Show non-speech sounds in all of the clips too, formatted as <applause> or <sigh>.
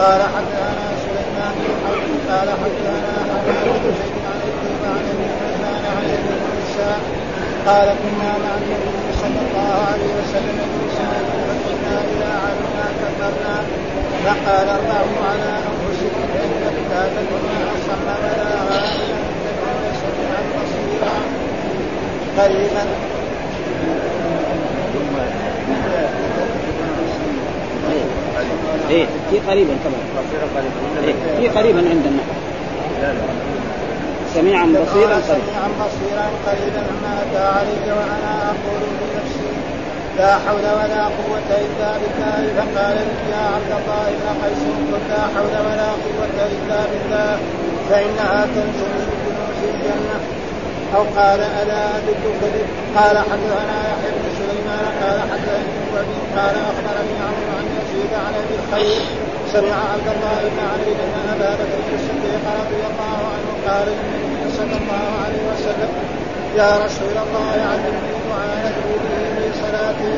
قال حدثنا سليمان بن حرب قال حدثنا حماد بن زيد عن ايوب عن ابي عثمان عن ابي قال كنا مع النبي صلى الله عليه وسلم في سنة فقلنا اذا علمنا كبرنا فقال اربعوا على أنفسكم فان كتابكم اصم ولا غائبا تدعون سميعا بصيرا قريبا إيه في قريبا كمان. إيه في قريبا عندنا. سميعا بصيرا قريبا. سميعا بصيرا قريبا ما أتى علي وأنا أقول بنفسي لا حول ولا قوة إلا بالله. فقال لي يا عبد الله بن قيس قل لا حول ولا قوة إلا بالله فإنها كنز من كنوز الجنة. أو قال ألا أدلك قال حدثنا يحيى بن سليمان قال وابي قال أخبرني عمرو عن يزيد عن أبي الخير سمع عبد الله بن عمرو أن أبا بكر الصديق رضي الله عنه قال للنبي صلى الله عليه وسلم يا رسول الله علمني دعاء ندعو به في صلاتي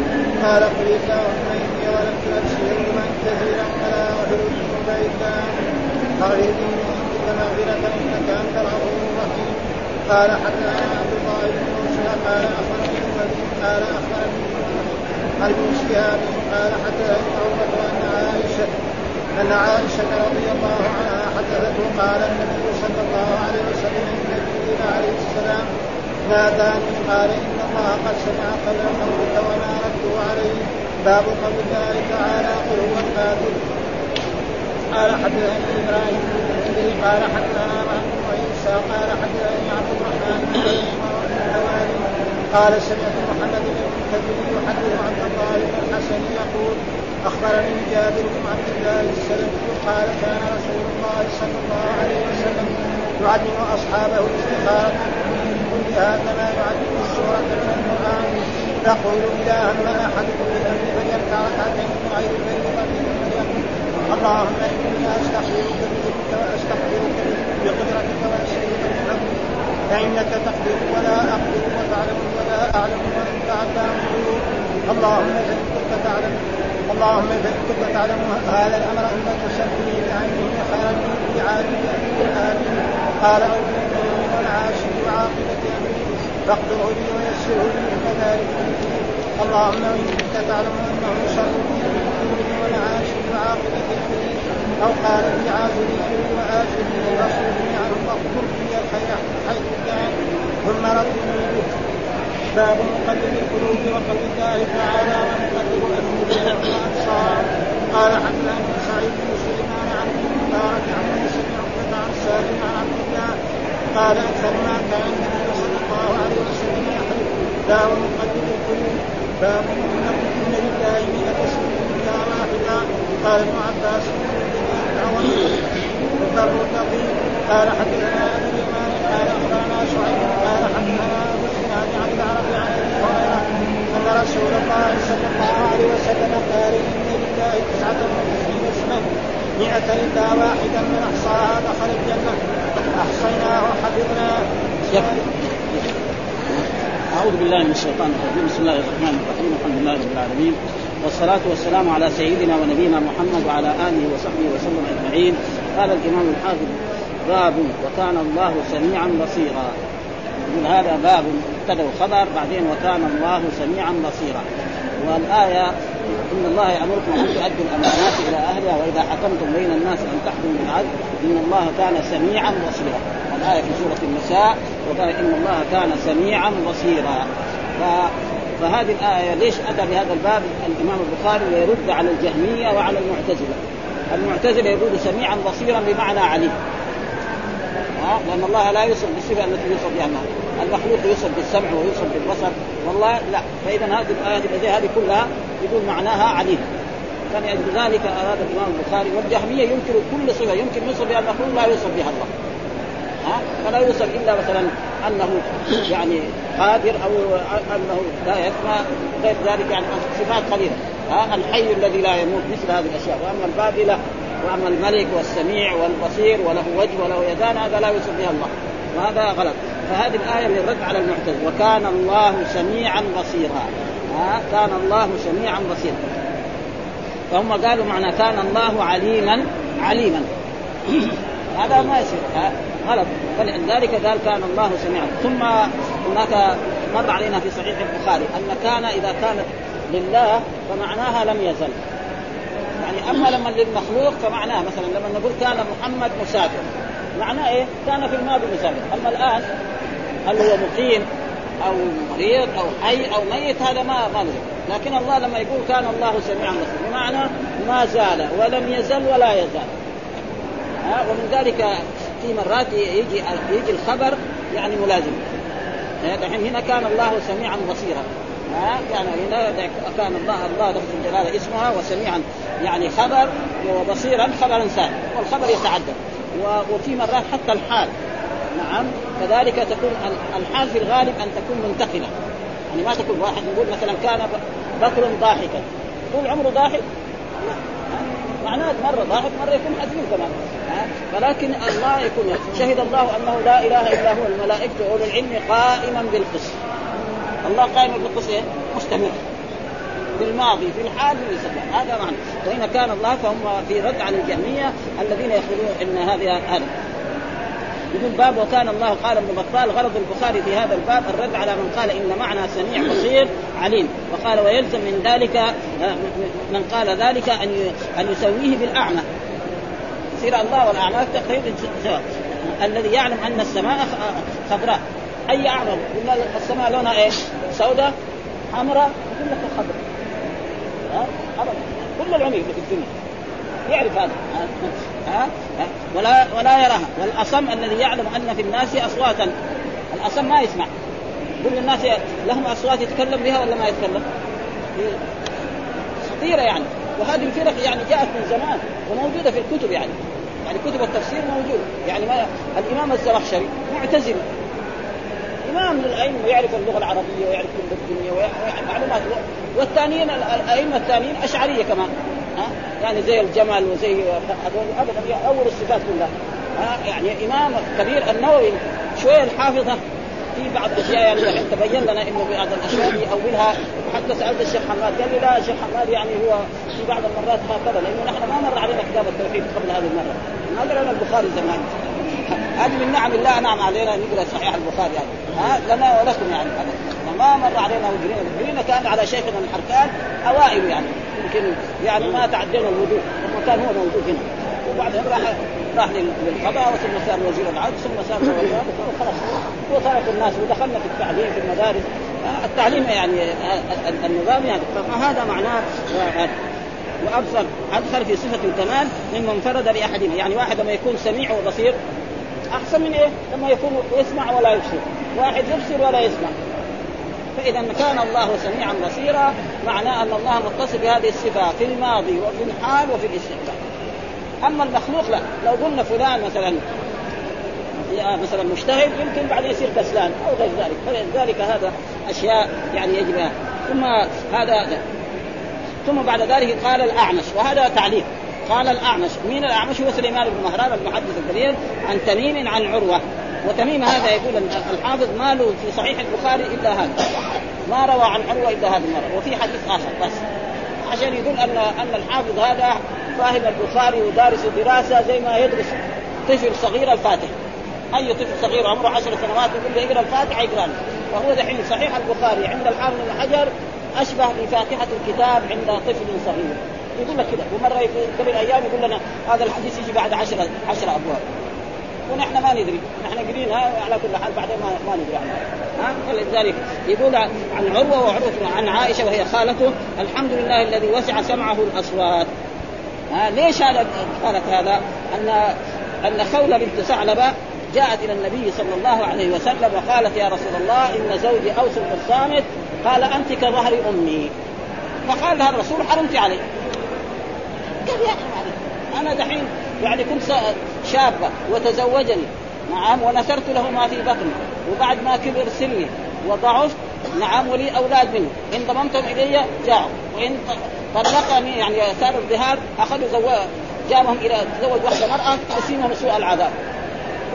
قال قل اللهم إني ظلمت نفسي ظلما كثيرا فلا اغفر الذنوب الا اغفر لي من عندك مغفرة إنك أنت الغفور الرحيم. قال حدثنا عبد الله بن موسى قال أخبرني قال أخبرني عن ابن شهاب قال حدثني عروة أن عائشة أن عائشة رضي الله عنها حدثته قال النبي صلى الله عليه وسلم جبريل عليه السلام ناداني قال إن الله قد سمع قول قولك وما رده عليه. باب قول الله تعالى قل هو القاتل. قال حدثني إبراهيم قال حدثنا وعيسى قال حدثني عبد الرحمن قال سمعت محمد بن المنكدر يحدث عن الله بن الحسن يقول أخبرني جابر بن عبد الله السلمي قال كان رسول الله صلى الله عليه وسلم يعلم أصحابه الاستخاره كلها كما يعلم السورة من القرآن. يقول إذا هم احدكم بالامر فليركع ركعتين من غير الفريضه اللهم إني أستغفرك بذكرك وأستغفرك بقدرتك واشهدك بحمدك. فإنك تقدر ولا أقدر اعلم وانت علام الغيوب اللهم فان كنت تعلم اللهم فان كنت تعلم هذا الأمر انك تسمي بعينه خيرا من بعالم امين قال أو والعاشر وعاقبة أمري. فاقدره لي ويسره لي كذلك. اللهم ان كنت تعلم أنه شر لي والعاشر وعاقبة أمري. أو قال في عاجله واجله واصرفني عنه واغفر لي الخير حيث كان. ثم ردني به باب مقلب القلوب وقول الله تعالى ونقلب افئده والأبصار قال حدثنا سعيد بن سليمان عن ابن مبارك عن يوسف بن عقبه عن سالم عن عبد الله قال أكثر ما كان النبي صلى الله عليه وسلم يحلف باب مقلب القلوب باب أن لله مئة اسم إلا واحدا قال ابن عباس قال حدثنا أبو اليمان قال أخبرنا شعيب قال حدثنا ابو الزناد عن العرب عن ابي هريره ان رسول الله صلى الله عليه وسلم قال ان لله تسعة وتسعين اسما مئة الا واحدا من أحصاها دخل الجنة. أحصيناه وحفظناه أعوذ بالله من الشيطان الرجيم. بسم الله الرحمن الرحيم. الحمد لله رب العالمين. والصلاة والسلام على سيدنا ونبينا محمد وعلى آله وصحبه وسلم أجمعين. قال الإمام الحافظ باب وكان الله سميعا بصيرا. يقول هذا باب مبتدا وخبر بعدين وكان الله سميعا بصيرا. والآية إن الله يأمركم أن تؤدوا الأمانات إلى أهلها وإذا حكمتم بين الناس أن تحكموا بالعدل إن الله كان سميعا بصيرا. الآية في سورة النساء وقال إن الله كان سميعا بصيرا. ف... فهذه الآية ليش أتى بهذا الباب؟ الإمام البخاري ليرد على الجهمية وعلى المعتزلة. المعتزلة يقول سميعا بصيرا بمعنى عليم. لأن الله لا يوصف بالصفة التي يوصف بها المخلوق يوصف بالسمع ويوصف بالبصر. والله لا فإذا هذه التي هذه كلها يقول معناها عليم. فلأجل ذلك أراد الإمام البخاري. والجهمية ينكر كل صفة يمكن يوصف بها المخلوق لا يوصف بها الله. ها؟ فلا يوصف إلا مثلا أنه يعني قادر أو أنه لا يسمع غير ذلك يعني صفات قليلة. ها؟ الحي الذي لا يموت مثل هذه الأشياء. وأما الباقي لا وأما الملك والسميع والبصير وله وجه وله يدان هذا لا يوصف بها الله. وهذا غلط. فهذه الآية للرد على المعتزلة وكان الله سميعا بصيرا. ها؟ كان الله سميعا بصيرا. فهم قالوا معنى كان الله عليما عليما. <coughs> هذا ما يصير. غلط. فلذلك قال كان الله سميعا. ثم هناك مر علينا في صحيح البخاري أن كان إذا كانت لله فمعناها لم يزل. يعني أما لما للمخلوق فمعناه مثلا لما نقول كان محمد مسافر. معناه إيه؟ كان في الماضي مسافر أما الآن هل هو مقيم أو مريض أو حي أو ميت هذا ما ما لكن الله لما يقول كان الله سميعا بصيرا بمعنى ما زال ولم يزل ولا يزال. ها؟ ومن ذلك في مرات يجي يجي الخبر يعني ملازم. دحين هنا كان الله سميعا بصيرا. ها؟ كان هنا كان الله الله لفظ الجلاله اسمها وسميعا. يعني خبر وبصيرا خبرا ثاني والخبر يتعدد وفي مرات حتى الحال. نعم. كذلك تكون الحال في الغالب أن تكون منتقلة. يعني ما تكون واحد يقول مثلا كان بكر ضاحكا. طول عمره ضاحك؟ معناه مرة ضاحك مرة يكون حزين كمان. ولكن الله يكون شهد الله أنه لا إله إلا هو الملائكة واولو العلم قائما بالقسط. الله قائم بالقسط إيه؟ مستمر. في الماضي في الحال في المستقبل هذا معنى. وإن كان الله فهم في رد على الجهمية الذين يقولون إن هذا هذا يقول باب وكان الله قال ابن بطال غرض البخاري في هذا الباب الرد على من قال إن معنى سميع بصير عليم. وقال ويلزم من ذلك آه، من قال ذلك أن أن يسويه بالأعمى. يصير الله والأعمى تقريبا الذي يعلم أن السماء خضراء. أي أعمى؟ قلنا السماء لونها إيش؟ سوداء حمراء يقول لك خضراء. ها؟ كل العمي في الدنيا يعرف هذا. ها؟ ولا ولا يراها. والأصم الذي يعلم أن في الناس أصواتا. الأصم ما يسمع. كل الناس لهم أصوات يتكلم بها ولا ما يتكلم؟ خطيرة يعني. وهذه الفرق يعني جاءت من زمان وموجودة في الكتب يعني. يعني كتب التفسير موجود يعني ما الإمام الزمخشري معتزلي امام من الأئمة يعرف اللغة العربية ويعرف كل الدنيا ويعرف معلومات. والثانيين الأئمة الثانيين أشعرية كمان. ها؟ يعني زي الجمل وزي هذول ابدا. أول الصفات كلها. ها؟ يعني إمام كبير النووي شوية الحافظه في بعض الاشياء يعني الحين تبين لنا إنه بعض الأشياء يأولها حتى سألت الشيخ حماد قال لي لا الشيخ حماد يعني هو في بعض المرات هكذا لأنه نحن ما مر علينا كتاب التوحيد قبل هذه المرة. ما قرأنا البخاري زمان. <laughs> هذه من نعم الله انعم علينا نقرا صحيح البخاري يعني ها؟ لنا ولكم يعني ما مر علينا وجرينا وجرينا كان على شيخنا الحركان أوائل يعني. يمكن يعني ما تعدينا الوضوء. كان هو موجود هنا. وبعدين راح راح للقضاء ثم صار وزير العدل ثم صار وخلاص. وترك الناس ودخلنا في التعليم في المدارس. التعليم يعني النظام يعني. فهذا معناه؟ وأبصر. ادخل في صفة الكمال ممن انفرد باحدهما يعني واحد لما يكون سميع وبصير أحسن من إيه؟ لما يكون يسمع ولا يبصر. واحد يبصر ولا يسمع. فإذا كان الله سميعا بصيرا معناه أن الله متصف بهذه الصفة في الماضي وفي الحال وفي الاستقبال. أما المخلوق لا. لو قلنا فلان مثلا مثلا مجتهد يمكن بعدين يصير كسلان أو غير ذلك. فلذلك هذا أشياء يعني يجب ثم هذا ثم بعد ذلك قال الأعمش. وهذا تعليق. قال الأعمش مين الأعمش؟ هو سليمان بن مهران المحدث الكبير عن تميم عن عروة. وتميم هذا يقول الحافظ ما له في صحيح البخاري إلا هذا. ما روى عن عروة إلا هذه المرة وفي حديث آخر بس. عشان يقول ان أن الحافظ هذا فاهم البخاري ودارس دراسه زي ما يدرس طفل صغير الفاتح. أي طفل صغير عمره عشر سنوات يقول له اقرأ الفاتحة يقرا وهو دحين صحيح البخاري عند الحافظ بن حجر أشبه بفاتحة الكتاب عند طفل صغير. يقول لك كذا ومرة قبل أيام يقول لنا هذا الحديث يجي بعد عشرة عشرة أبواب. ونحن ما ندري. نحن قرينها على كل حال بعدين ما, ما ندري عنها. ها؟ فلذلك يقول عن عروة وعروة عن عائشة وهي خالته الحمد لله الذي وسع سمعه الأصوات. ها؟ ليش هذا قالت هذا؟ ان أن خولة بنت ثعلبة جاءت إلى النبي صلى الله عليه وسلم وقالت يا رسول الله إن زوجي أوس بن الصامت قال أنت كظهر أمي. فقال لها الرسول حرمت علي يا أخي أنا دحين يعني كنت شابة وتزوجني نعم ونثرت له ما في بطني وبعد ما كبر سني وضعفت نعم ولي أولاد منه إن ضممتم إلي جاءوا وإن طلقني يعني صار الذهاب أخذوا زو... جابهم إلى تزوج واحدة مرأة تسيمهم سوء العذاب.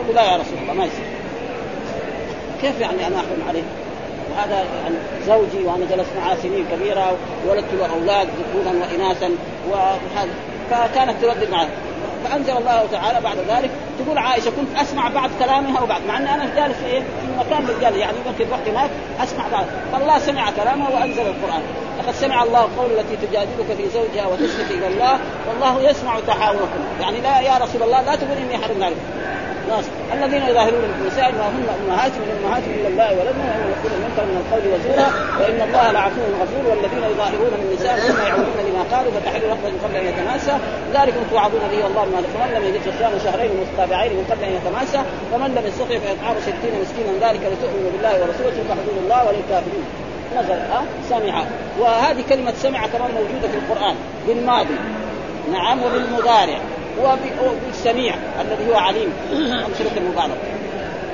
يقول لا يا رسول الله ما يصير. كيف يعني أنا احكم عليه؟ هذا زوجي وأنا جلست معاه سنين كبيرة وولدت له أولاد ذكورا واناثا وهذا. فكانت تردد معه فأنزل الله تعالى بعد ذلك تقول عائشة كنت أسمع بعض كلامها وبعد مع أن أنا جالس في في مكان رجال يعني ممكن رحت هناك أسمع بعض. فالله سمع كلامها وأنزل القرآن. لقد سمع الله قول التي تجادلك في زوجها وتشتكي إلى الله والله يسمع تحاوركم يعني لا يا رسول الله لا تقول إني حرم ذلك ناس الذين يظاهرون النساء ما هن أمهاتهم من أمهاتهم الا الله ولدنا وهم يقول المنكر من القول وزورا وإن الله لعفو غفور والذين يظاهرون من النساء ثم يعودون لما قالوا فتحل رقبة قبل أن يتماسى ذلكم توعظون به والله ما فمن لم يجد فصيام شهرين متتابعين من قبل أن يتماسى ومن لم يستطع فإطعام ستين مسكينا ذلك لتؤمنوا بالله ورسوله تلك حدود الله وللكافرين. نزل أه؟ سمع وهذه كلمة سمع كمان موجودة في القرآن بالماضي. نعم وبالمضارع. وبالسميع الذي هو عليم. <coughs> أمثلة المبالغة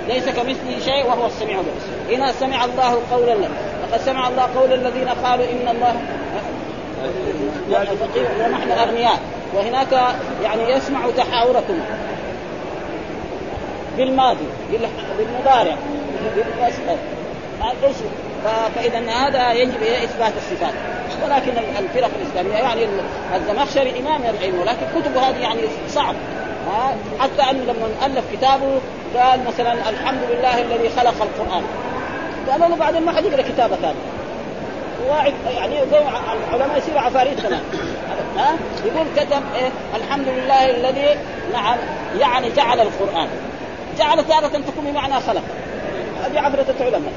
ليس كمثله شيء وهو السميع البصير. هنا سمع الله قول لقد سمع الله قول الذين قالوا إن الله ونحن أغنياء. وهناك يعني يسمع تحاوركم بالماضي بالمضارع إيش؟ فإذا هذا يجب إثبات الصفات. ولكن الفرق الإسلامية يعني الزمخشري إمام العلم ولكن كتبه هذه يعني صعب. حتى انه لما ألف كتابه قال مثلا الحمد لله الذي خلق القرآن. قالوا له بعدين ما حد يقرأ كتابه ثانية يعني زي العلماء يصيروا عفاريت كمان. ها؟ يقول كتب إيه؟ الحمد لله الذي نعم يعني جعل القرآن. جعل تارة تكون بمعنى خلق. هذه عبرة العلماء.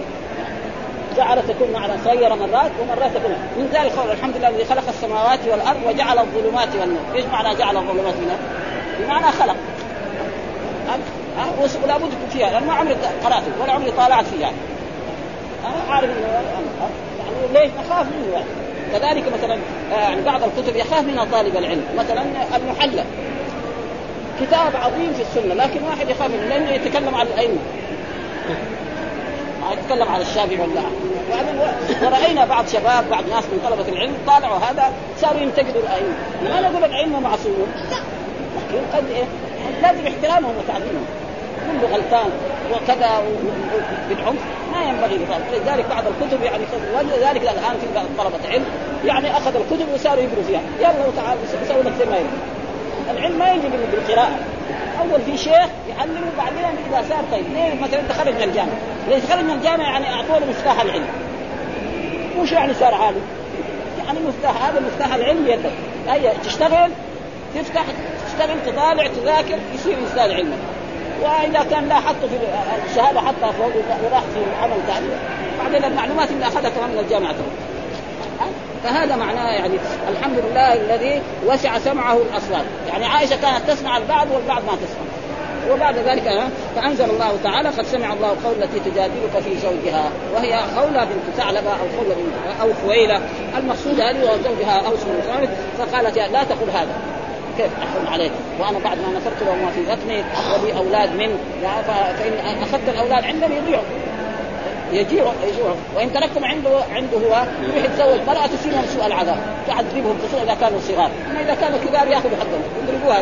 جعل تكون معنى صغيره مرات ومرات تكون من ذلك الحمد لله الذي خلق السماوات والأرض وجعل الظلمات والنور، إيش معنى جعل الظلمات والنور؟ بمعنى خلق. أه؟ ولا بد فيها لأن ما عمري قراته ولا عمري طالعت فيها. يعني. أنا عارف انه يعني ليش؟ نخاف منه يعني. كذلك مثلا يعني بعض الكتب يخاف منها طالب العلم. مثلا المحلى كتاب عظيم في السنة لكن واحد يخاف منه لأنه يتكلم عن الأئمة. يتكلم عن الشافعي ولا ورأينا بعض شباب بعض ناس من طلبة العلم طالعوا هذا صاروا ينتقدوا الأئمة. ما نقول الأئمة معصومون. لكن قد إيه؟ لازم احترامهم وتعظيمهم. كله غلطان وكذا بالعنف ما ينبغي لذلك. بعض الكتب يعني ولذلك الآن في طلبة علم يعني اخذ الكتب وصاروا يقروا فيها. يلا تعال سوي لك زي ما يبغى العلم ما يجي بالقراءة. أول في شيخ يعلمه بعدين إذا صار طيب. ليه؟ مثلا أنت خرج من الجامعة. ليش خرج من الجامعة يعني أعطوه مفتاح العلم. مش يعني صار عالم. يعني مفتاح هذا مفتاح العلم يدك هي تشتغل تفتح تشتغل تطالع تذاكر يصير إنسان علما وإذا كان لا حطه في الشهادة حطها فوق وراح في عمل ثاني. بعدين المعلومات اللي أخذها كمان من الجامعة. فهذا معناه يعني الحمد لله الذي وسع سمعه الأصوات. يعني عائشة كانت تسمع البعض والبعض ما تسمع. وبعد ذلك فأنزل الله تعالى قد سمع الله قول التي تجادلك في زوجها وهي خوله بنت ثعلبة أو خوله بنت أو خويلة. المقصود هذه وزوجها أوس بن فقالت لا تقل هذا. كيف أحرم عليك؟ وأنا بعد ما نفرت له ما في بطني ولي أولاد من فإن أخذت الأولاد عندهم يضيعوا. يجوعوا وإن تركتم عنده عنده هو يروح يتزوج مرأة تصيبهم سوء العذاب. تعذبهم خصوصا إذا كانوا صغار. أما إذا كانوا كبار يأخذوا حقهم. يضربوها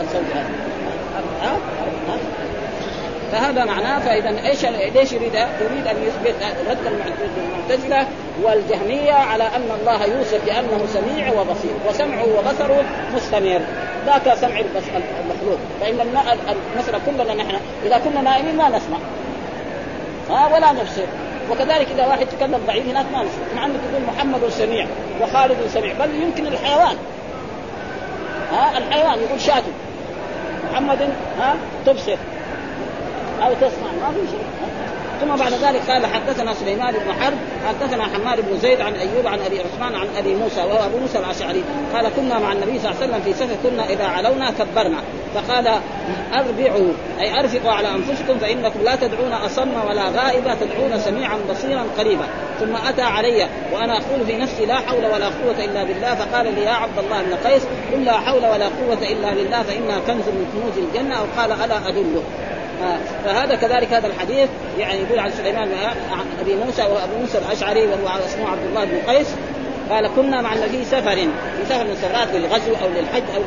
الزوج هذا ها؟ فهذا معناه فإذا إيش ليش يريد؟ يريد أن يثبت رد المعتزله والجهمية على أن الله يوصف بأنه سميع وبصير. وسمعه وبصره مستمر. ذاك سمع المخلوق. فإن المساله كلنا نحن. إذا كنا نائمين ما نسمع. ها ولا نبصر. وكذلك إذا واحد يتكلم بعيد هناك ما نسمع مع أنك تقول محمد سميع وخالد سميع بل يمكن الحيوان. ها الحيوان يقول شاته محمد ها تبصر. أو تسمع. ما في شيء. ثم بعد ذلك قال حدثنا سليمان بن حرب حدثنا حماد بن زيد عن أيوب عن أبي عثمان عن أبي موسى وهو أبو موسى الأشعري قال كنا مع النبي صلى الله عليه وسلم في سفر كنا إذا علونا كبرنا فقال أربعوا أي أرفقوا على أنفسكم فإنكم لا تدعون أصم ولا غائبا تدعون سميعا بصيرا قريبا ثم أتى علي وأنا أقول في نفسي لا حول ولا قوة إلا بالله فقال لي يا عبد الله بن قيس قل لا حول ولا قوة إلا بالله فإنها كنز من كنوز الجنة أو قال ألا ادله فهذا كذلك هذا الحديث يعني يقول عن سليمان عن أبي موسى وأبو موسى الأشعري وهو اسمه عبد الله بن قيس قال كنا مع النبي سفر في سفر من السفرات للغزو أو للحج أو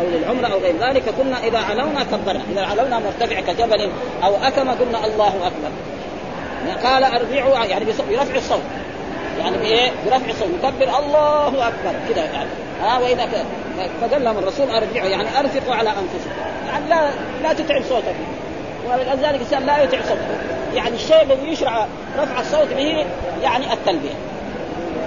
أو للعمرة أو غير ذلك كنا إذا علونا كبرنا إذا علونا مرتفع كجبل أو أكم قلنا الله أكبر. قال أرجعوا يعني برفع الصوت. يعني بايه؟ برفع الصوت نكبر الله أكبر. كذا يعني. ها؟ وإذا فقال لهم الرسول أرجعوا. يعني ارفقوا على أنفسكم. يعني لا لا تتعب صوتك ولذلك الإنسان لا يتعب صوته يعني الشيء الذي يشرع رفع الصوت به يعني التلبية.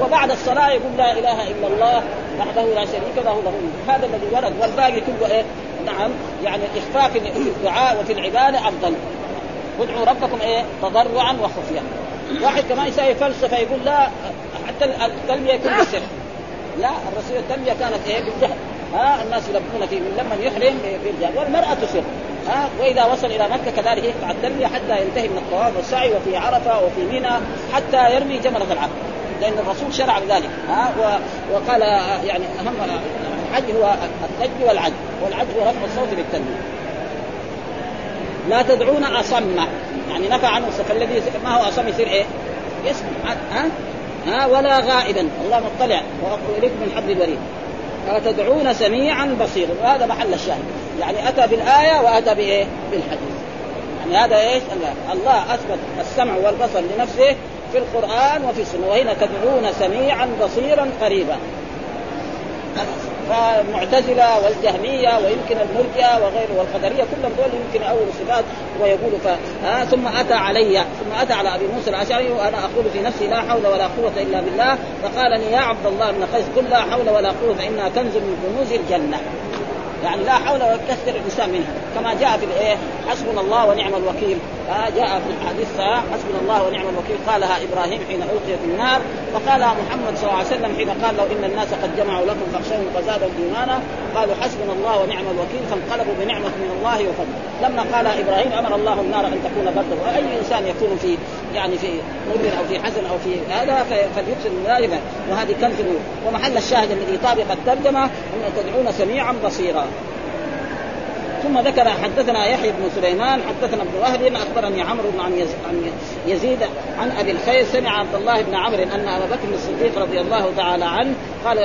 وبعد الصلاة يقول لا إله إلا الله وحده لا شريك له له هذا الذي ورد. والباقي كله إيه؟ نعم. يعني الاخفاء في الدعاء وفي العبادة أفضل. ادعوا ربكم إيه؟ تضرعا وخفيا. واحد كمان يسوي فلسفة يقول لا حتى التلبية يكون بالسر لا الرسول التلبية كانت إيه؟ بالجهل. ها الناس يلبون في من لما يحرم بالجهل والمرأة تسر ها وإذا وصل إلى مكة كذلك يقطع التلبيه حتى ينتهي من الطواف والسعي وفي عرفة وفي منى حتى يرمي جمرة العقبه لأن الرسول شرع بذلك ها وقال يعني أهم الحج هو الثلج والعج والعج هو رفع الصوت بالتلبيه لا تدعون أصم يعني نفى عنه فالذي ما هو أصم يصير إيه؟ يسمع ها ها ولا غائبا. الله مطلع وأقول إليكم من حبل الوريد. فتدعون سميعا بصيرا. وهذا محل الشاهد. يعني أتى بالآية وأتى بإيه؟ بالحديث. يعني هذا إيش؟ الله. أثبت السمع والبصر لنفسه في القرآن وفي السنة. وهنا تدعون سميعا بصيرا قريبا. فالمعتزله والجهمية ويمكن المرجئه وغيره والقدرية كلهم دول يمكن أول صفات ويقول ف... آه ثم أتى علي ثم أتى على أبي موسى الأشعري وأنا أقول في نفسي لا حول ولا قوة إلا بالله فقال لي يا عبد الله بن قيس قل لا حول ولا قوة فانها كنز من كنوز الجنة. يعني لا حول ولا يكثر الإنسان منها كما جاء في الإيه؟ حسبنا الله ونعم الوكيل. آه جاء في الحديث حسبنا الله ونعم الوكيل. قالها إبراهيم حين ألقي في النار وقالها محمد صلى الله عليه وسلم حين قال لو إن الناس قد جمعوا لكم فاخشوهم فزادوا إيمانا. قالوا حسبنا الله ونعم الوكيل فانقلبوا بنعمة من الله وفضل. لما قال إبراهيم أمر الله النار أن تكون بردا وأي إنسان يكون في يعني في مر أو في حزن أو في هذا فليكثر من وهذه كنز ومحل الشاهد الذي يطابق الترجمة ان تدعون سميعا بصيرا. ثم ذكر حدثنا يحيى بن سليمان حدثنا ابن وهب أخبرني عمرو بن عن يزيد عن أبي الخير سمع عبد الله بن عمرو أن أبا بكر الصديق رضي الله تعالى عنه قال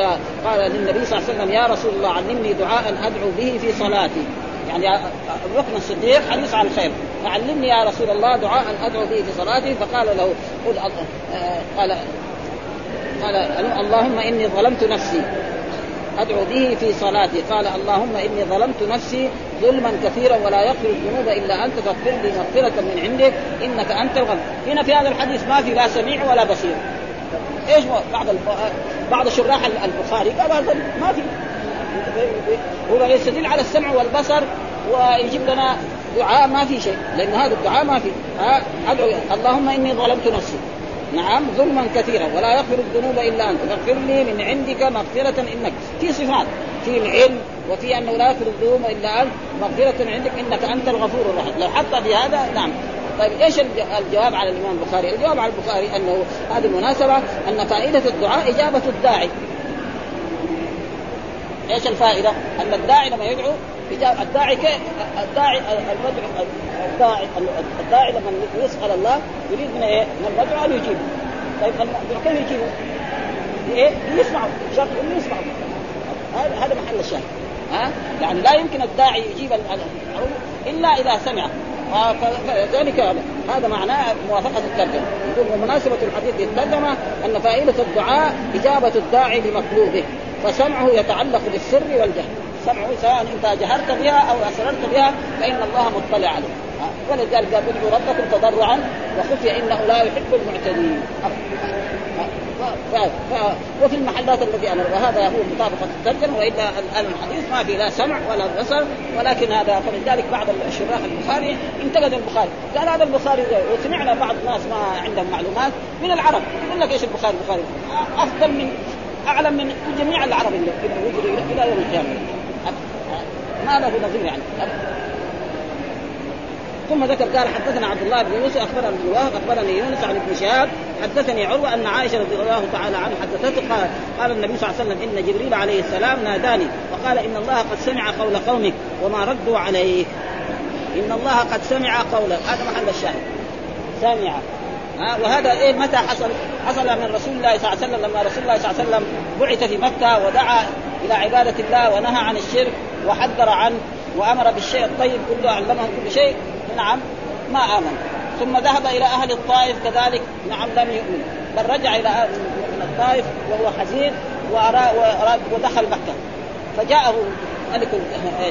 قال للنبي صلى الله عليه وسلم يا رسول الله علمني دعاء أدعو به في صلاتي. يعني ابو بكر الصديق حريص على الخير. علمني يا رسول الله دعاء أدعو به في صلاتي. فقال له قل قال قال اللهم إني ظلمت نفسي أدعو به في صلاتي. قال اللهم إني ظلمت نفسي ظلما كثيرا ولا يغفر الذنوب إلا أنت فاغفر لي مغفرة من عندك إنك أنت الغفور. هنا في هذا الحديث ما في لا سميع ولا بصير. إيش بعض بعض شراح البخاري قال هذا ما في. هو يستدل على السمع والبصر ويجيب لنا دعاء ما في شيء لأن هذا الدعاء ما في. أدعو اللهم إني ظلمت نفسي. نعم ظلما كثيرا ولا يغفر الذنوب إلا أنت فاغفر لي من عندك مغفرة إنك في صفات في العلم وفي أنه لا يغفر الذنوب إلا أنت مغفرة عندك إنك أنت الغفور الرحيم لو حط في هذا نعم طيب إيش الجواب على الإمام البخاري؟ الجواب على البخاري أنه هذه المناسبة أن فائدة الدعاء إجابة الداعي. إيش الفائدة؟ أن الداعي لما يدعو الداعي كيف؟ الداعي المدعو الداعي الداعي لما يسأل الله يريد من إيه؟ من المدعو أن يجيبه. طيب المدعو كيف يجيبه؟ إيه؟ يسمعه، شرط إنه يسمعه. هذا محل الشاهد. ها؟ يعني لا يمكن الداعي يجيب إلا إذا سمع فذلك هذا معناه موافقة الترجمة يقول ومناسبة الحديث للترجمة أن فائدة الدعاء إجابة الداعي لمطلوبه فسمعه يتعلق بالسر والجهل سمعه سواء انت جهرت بها أو اسررت بها فان الله مطلع عليه ولذلك قال ادعوا ربكم تضرعا وخفي انه لا يحب المعتدين. ف... ف... وفي المحلات التي أنا وهذا هو مطابقة الترجمة وإلا الآن الحديث ما في لا سمع ولا بصر ولكن هذا فلذلك بعض الشراح البخاري انتقد البخاري. قال هذا البخاري وسمعنا بعض الناس ما عندهم معلومات من العرب. يقول لك إيش البخاري؟ البخاري أفضل من أعلم من جميع العرب اللي وجدوا إلى يوم القيامة. ما له نظير يعني. ثم ذكر قال حدثنا عبد الله بن يوسف اخبرنا ابن أخبرني يونس عن ابن شهاب حدثني عروة أن عائشة رضي الله تعالى عنها حدثته قال قال النبي صلى الله عليه وسلم إن جبريل عليه السلام ناداني وقال إن الله قد سمع قول قومك وما ردوا عليك. إن الله قد سمع قولك هذا محل الشاهد. سمع. ها؟ وهذا إيه؟ متى حصل؟ حصل من رسول الله صلى الله عليه وسلم لما رسول الله صلى الله عليه وسلم بعث في مكة ودعا إلى عبادة الله ونهى عن الشرك. وحذر عنه وأمر بالشيء الطيب كله علمهم كل شيء. نعم ما آمن. ثم ذهب إلى أهل الطائف كذلك نعم لم يؤمن. بل رجع إلى من الطائف وهو حزين وأراد ودخل مكة. فجاءه ملك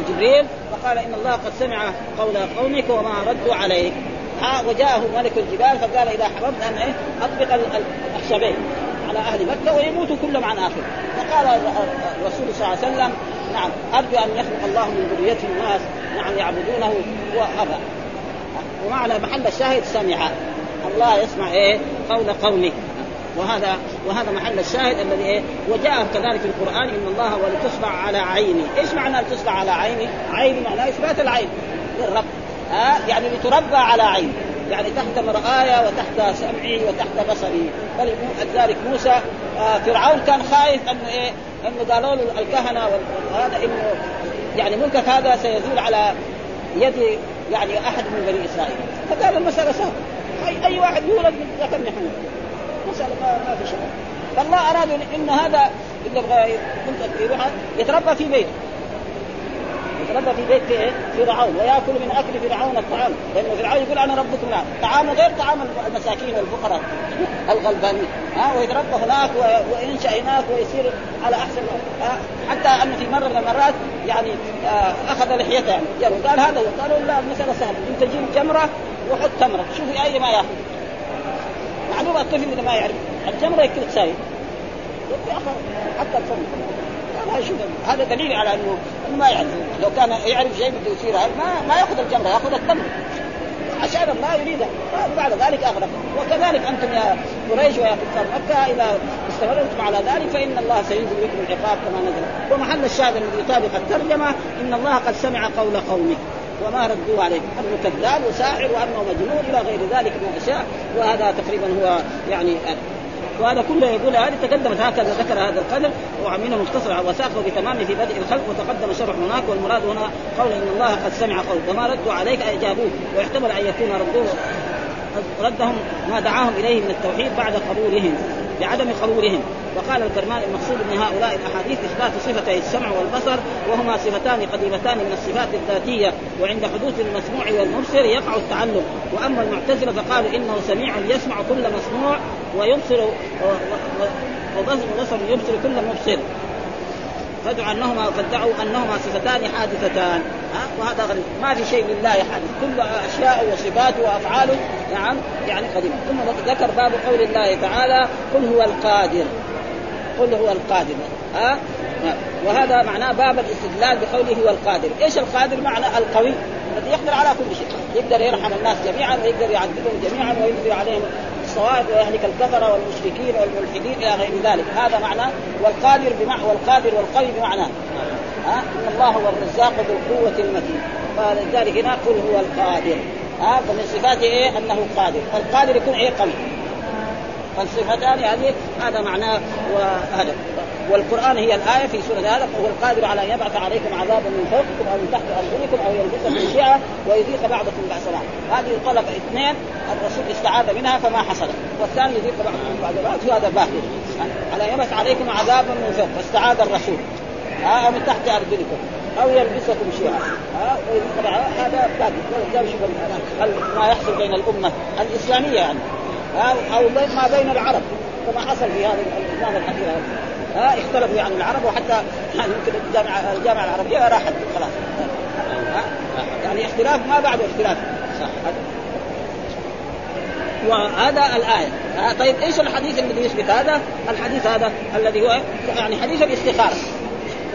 جبريل فقال إن الله قد سمع قول قومك وما ردوا عليك. وجاءه ملك الجبال فقال إذا حرمت أن إيه أطبق الاخشبين على أهل مكة ويموتوا كلهم عن آخر. فقال الرسول صلى الله عليه وسلم نعم. أرجو أن يخلق الله من ذريته الناس نعم يعبدونه وأبى. ومعنى محل الشاهد سمع. الله يسمع إيه؟ قول قومه. وهذا وهذا محل الشاهد الذي إيه؟ وجاء كذلك في القرآن إن الله ولتصبع على عيني، إيش معنى تصبع على عيني؟ عيني معناه إثبات العين. للرب. ها؟ آه يعني لتربى على عيني يعني تحت مرآية وتحت سمعي وتحت بصري. بل ذلك موسى فرعون كان خايف إنه إيه إنه قالوا له الكهنة وهذا إنه يعني ملكك هذا سيزول على يد يعني أحد من بني إسرائيل. فقال المسألة سهلة. اي أي واحد يولد ذكر نحن. مسألة ما, في شيء فالله أراد انه هذا اللي يبغى يروح يتربى في بيته. يتربى في بيت في فرعون ويأكل من أكل فرعون الطعام. لأنه فرعون يقول أنا ربكم الان طعامه غير طعام المساكين والفقراء الغلبانين. ها ويتربى هناك وينشا هناك ويصير على أحسن. حتى انه في مرة من المرات يعني آه، أخذ لحيته يعني. قال هذا هو قالوا لا المسألة سهلة. أنت جيب جمره وحط تمرة. شوفي أي ما ياخذ معلومة الطفل إذا ما يعرف. الجمره يكل تساوي. حتى الفم هذا شوف هذا دليل على أنه ما يعرف لو كان يعرف شيء بده يصير ما ما يأخذ الجمرة يأخذ التمر. عشان الله يريده. بعد ذلك اغلق وكذلك أنتم يا قريش ويا كفار مكة إذا استمرتم على ذلك فإن الله سينزل بكم العقاب كما نزل. ومحل الشاهد الذي يطابق الترجمة إن الله قد سمع قول قومه وما ردوا عليه أنه كذاب وساحر وأنه مجنون إلى غير ذلك من الاشياء وهذا تقريبا هو يعني وهذا كله يقول هذه تقدمت هكذا ذكر هذا القدر وعمله مختصر وساقه بتمامه في بدء الخلق وتقدم شرح هناك والمراد هنا قول إن الله قد سمع قول. وما ردوا عليك اجابوه ويحتمل أن يكون ردوه ردهم ما دعاهم إليه من التوحيد بعد قبولهم بعدم قبولهم. وقال الكرمان المقصود من هؤلاء الأحاديث إثبات صفتي السمع والبصر وهما صفتان قديمتان من الصفات الذاتية وعند حدوث المسموع والمبصر يقع التعلق. وأما المعتزلة فقالوا إنه سميع يسمع كل مسموع ويبصر وبصر يبصر كل مبصر. فدعوا انهما فادعوا أنهما صفتان حادثتان. ها؟ وهذا غريب. ما في شيء لله حادث. كل أشياء وصفاته وافعاله نعم يعني قديم ثم ذكر باب قول الله تعالى قل هو القادر. قل هو القادر ها؟ وهذا معناه باب الاستدلال بقوله هو القادر، إيش القادر؟ معنى القوي. الذي يقدر على كل شيء، يقدر يرحم الناس جميعا ويقدر يعذبهم جميعا وينزل عليهم الصواب ويهلك الكفر والمشركين والملحدين إلى غير ذلك، هذا معنى والقادر بمعنى والقادر والقوي بمعنى ها؟ إن الله هو الرزاق ذو القوة المتين، فلذلك هنا قل هو القادر، ها؟ فمن صفاته إيه؟ أنه قادر، القادر يكون إيه؟ قوي، فالصفتان هذه هذا معناه وهذا. والقرآن هي الآية في سورة هذا وهو القادر على أن يبعث عليكم عذابا من فوقكم أو من تحت أرجلكم أو يلبسكم شيعا ويذيق بعضكم بعض بعض. هذه طلب اثنين الرسول استعاذ منها فما حصل. والثاني يذيق بعضكم بعض بعض هذا باهي على أن يبعث عليكم عذابا من فوق فاستعاذ الرسول. أو من تحت أرجلكم أو يلبسكم شيعا هذا باقي ما يحصل بين الأمة الإسلامية يعني. أو ما بين العرب. كما حصل في هذا الزمان الاخير ها اختلفوا يعني العرب وحتى يعني يمكن الجامعة الجامعة العربية راحت. خلاص. يعني اختلاف ما بعد اختلاف. وهذا الآية. طيب إيش الحديث الذي يثبت هذا؟ الحديث هذا الذي هو يعني حديث الاستخارة.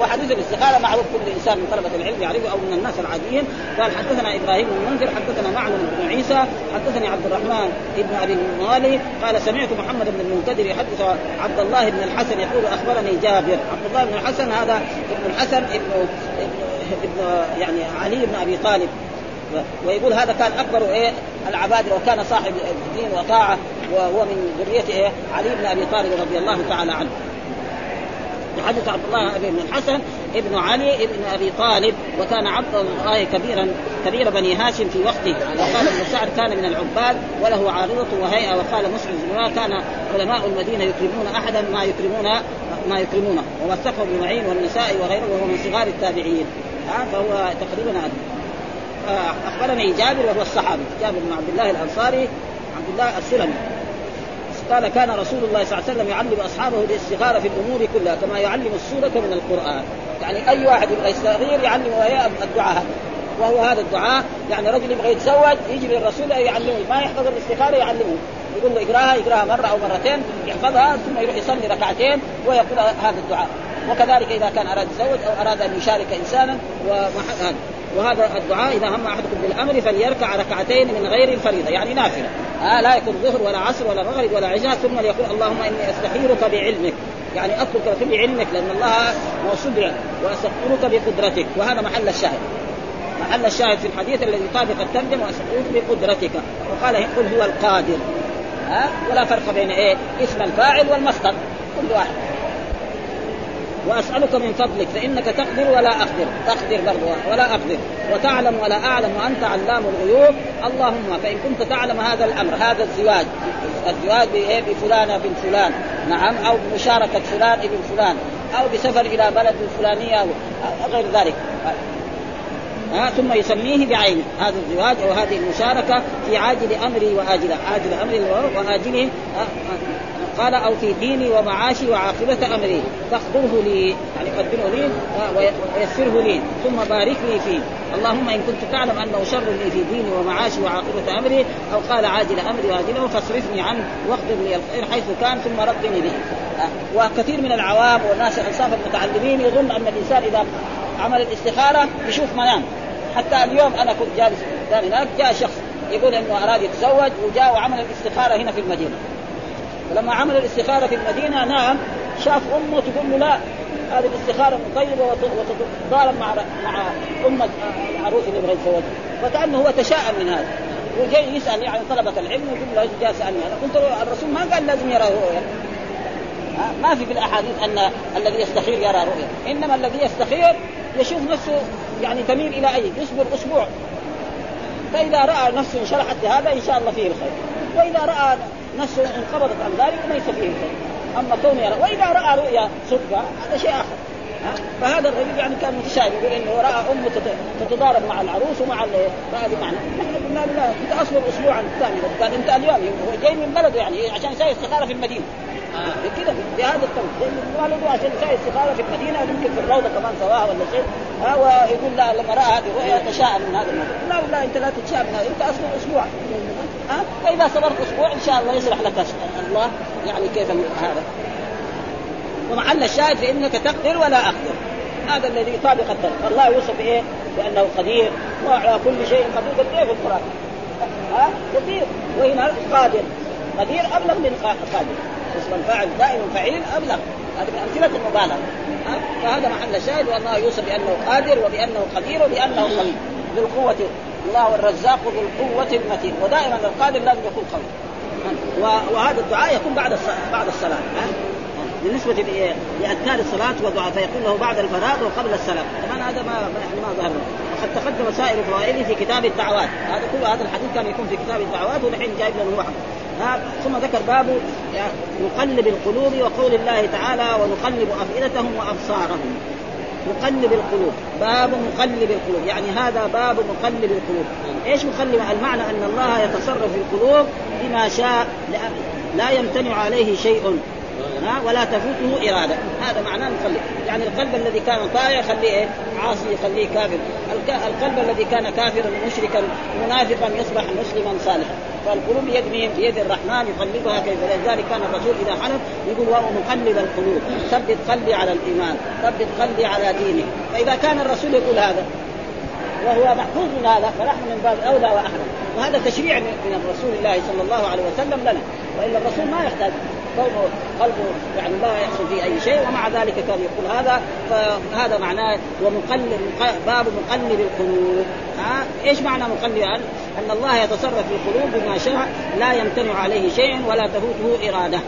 وحديث الاستخاره معروف كل إنسان من طلبة العلم يعرفه أو من الناس العاديين. قال حدثنا إبراهيم بن المنذر حدثنا معمر بن عيسى حدثني عبد الرحمن بن أبي الموالي قال سمعت محمد بن المنكدر يحدث عبد الله بن الحسن يقول أخبرني جابر. عبد الله بن الحسن هذا ابن الحسن ابن ابن يعني علي بن أبي طالب. ويقول هذا كان أكبر إيه؟ العباد وكان صاحب دين وطاعة وهو من ذريه إيه؟ علي بن أبي طالب رضي الله تعالى عنه. يحدث عبد الله بن الحسن ابن علي ابن أبي طالب وكان عبد الله كبيرا كبير بني هاشم في وقته. وقال ابن سعد كان من العباد وله عارضة وهيئة وقال مسلم بن كان علماء المدينة يكرمون احدا ما يكرمون ما يكرمونه ووثقه ابن معين والنسائي وغيره وهو من صغار التابعين. فهو تقريبا هذا. أخبرني جابر وهو الصحابي. جابر بن عبد الله الأنصاري عبد الله السلمي. قال كان رسول الله صلى الله عليه وسلم يعلم أصحابه الاستخاره في الأمور كلها كما يعلم السورة من القرآن. يعني أي واحد يبغى يستغير يعلم الدعاء. هذا وهو هذا الدعاء. يعني رجل يبغى يتزوج يجي للرسول يعلمه. ما يحفظ الاستخاره يعلمه. يقول له اقرأها يقراها مرة أو مرتين يحفظها ثم يروح يصلي ركعتين ويقول هذا الدعاء. وكذلك إذا كان أراد يتزوج أو أراد أن يشارك إنسانا وهذا وهذا الدعاء إذا هم أحدكم بالأمر فليركع ركعتين من غير الفريضة يعني نافلة. آه لا يكون ظهر ولا عصر ولا مغرب ولا عشاء ثم يقول اللهم إني استخيرك بعلمك. يعني اطلبك بعلمك لأن الله موصول بعلم واستغفرك بقدرتك. وهذا محل الشاهد. محل الشاهد في الحديث الذي يطابق الترجمة واستغفرك بقدرتك. وقال قل هو القادر. ها آه ولا فرق بين إيه؟ اسم الفاعل والمصدر. كل واحد. وأسألك من فضلك فإنك تقدر ولا أقدر. تقدر برضو ولا أقدر. وتعلم ولا أعلم وأنت علام الغيوب. اللهم فإن كنت تعلم هذا الأمر هذا الزواج الزواج بفلانة بن فلان. نعم أو بمشاركة فلان ابن فلان. أو بسفر إلى بلد الفلانية أو غير ذلك. ها ثم يسميه بعينه هذا الزواج أو هذه المشاركة في عاجل أمري واجله عاجل أمري واجله قال أو في ديني ومعاشي وعاقبة أمري. فاخبره لي. يعني قدمه لي ويسره لي. ثم بارك لي فيه. اللهم إن كنت تعلم أنه شر لي في ديني ومعاشي وعاقبة أمري أو قال عاجل أمري واجله فاصرفني عنه واقدر لي الخير حيث كان ثم ردني به. وكثير من العوام والناس انصاف المتعلمين يظن أن الإنسان إذا عمل الاستخارة يشوف منام. حتى اليوم أنا كنت جالس هناك جاء شخص يقول إنه أراد يتزوج وجاء وعمل الاستخارة هنا في المدينة. ولما عمل الاستخارة في المدينة نام شاف أمه تقول له لا هذه الاستخارة طيبه وتتضارب مع مع أمة العروس اللي يبغى يتزوجها فكأنه هو تشاءم من هذا. وجاي يسأل يعني طلبة العلم ويقول له جاء سألني. أنا قلت الرسول ما قال لازم يرى رؤيا ما في في الأحاديث أن الذي يستخير يرى رؤيا إنما الذي يستخير يشوف نفسه يعني تميل إلى أي؟ يصبر أسبوع. فإذا رأى نفسه انشرحت لهذا إن شاء الله فيه الخير. وإذا رأى نفسه انقبضت عن ذلك ليس فيه الخير أما كونه يرى وإذا رأى رؤيا صدفة هذا شيء آخر. فهذا الرجل يعني كان متشائم يقول إنه رأى أمه تتضارب مع العروس ومع هذه معنى. نحن قلنا له انت اصبر اسبوعا ثاني قال انت اليوم. هو جاي من بلده يعني عشان يسوي استخارة في المدينة. آه. كذا بهذا الطريق. والده عشان يسوي استخارة في المدينة يمكن في الروضة كمان سواها ولا شيء. ها ويقول لا لما رأى هذه الرؤيا تشاءم من هذا الموضوع. لا لا أنت لا تتشائم من هذا. أنت اصبر أسبوع. ها؟ فإذا صبرت أسبوع إن شاء الله يصلح لك الله يعني كيف هذا؟ ومحل الشاهد فانك تقدر ولا أقدر. هذا الذي يطابق الدرس الله يوصف بإيه؟ بأنه قدير وعلى كل شيء قدير. قد إيه في القرآن؟ ها؟ قدير. وهنا قادر. قدير أبلغ من قادر. اسم الفاعل دائما فعيل أبلغ. هذه من أمثلة المبالغة. فهذا محل الشاهد. والله يوصف بأنه قادر وبأنه قدير وبأنه قوي ذو القوه الله الرزاق ذو القوة المتين. ودائما القادر لازم يكون قوي. وهذا الدعاء يكون بعد بعد الصلاة بالنسبة لأذكار الصلاة والدعاء فيقول له بعد الفراغ وقبل السلام. طبعا هذا ما يعني ما ظهر. وقد تقدم سائر فوائده في كتاب الدعوات. هذا كل هذا الحديث كان يكون في كتاب الدعوات ونحن جايب له واحد ثم ذكر باب نقلب القلوب وقول الله تعالى ونقلب أفئدتهم وأبصارهم. مقلب القلوب. باب مقلب القلوب. يعني هذا باب مقلب القلوب. إيش مقلب؟ المعنى أن الله يتصرف في القلوب بما شاء. لا يمتنع عليه شيء. ولا تفوته إرادة. هذا معناه مقلب. يعني القلب الذي كان طائع خليه إيه؟ عاصي يخليه كافر. القلب الذي كان كافرا مشركا منافقا يصبح مسلما صالحا. فالقلوب بيد مين؟ بيد الرحمن يقلبها كيف لذلك كان الرسول إذا حلف يقول وهو مقلب القلوب ثبت قلبي على الإيمان ثبت قلبي على ديني فإذا كان الرسول يقول هذا وهو محفوظ من هذا فنحن من باب أولى واحرى وهذا تشريع من رسول الله صلى الله عليه وسلم لنا. وإلا الرسول ما يحتاج. كونه قلبه يعني لا يحصل فيه أي شيء ومع ذلك كان يقول هذا فهذا معناه ومقلب باب مقلب القلوب. ها؟ إيش معنى مقلب؟ أن الله يتصرف في القلوب بما شاء لا يمتنع عليه شيء ولا تفوته إرادة.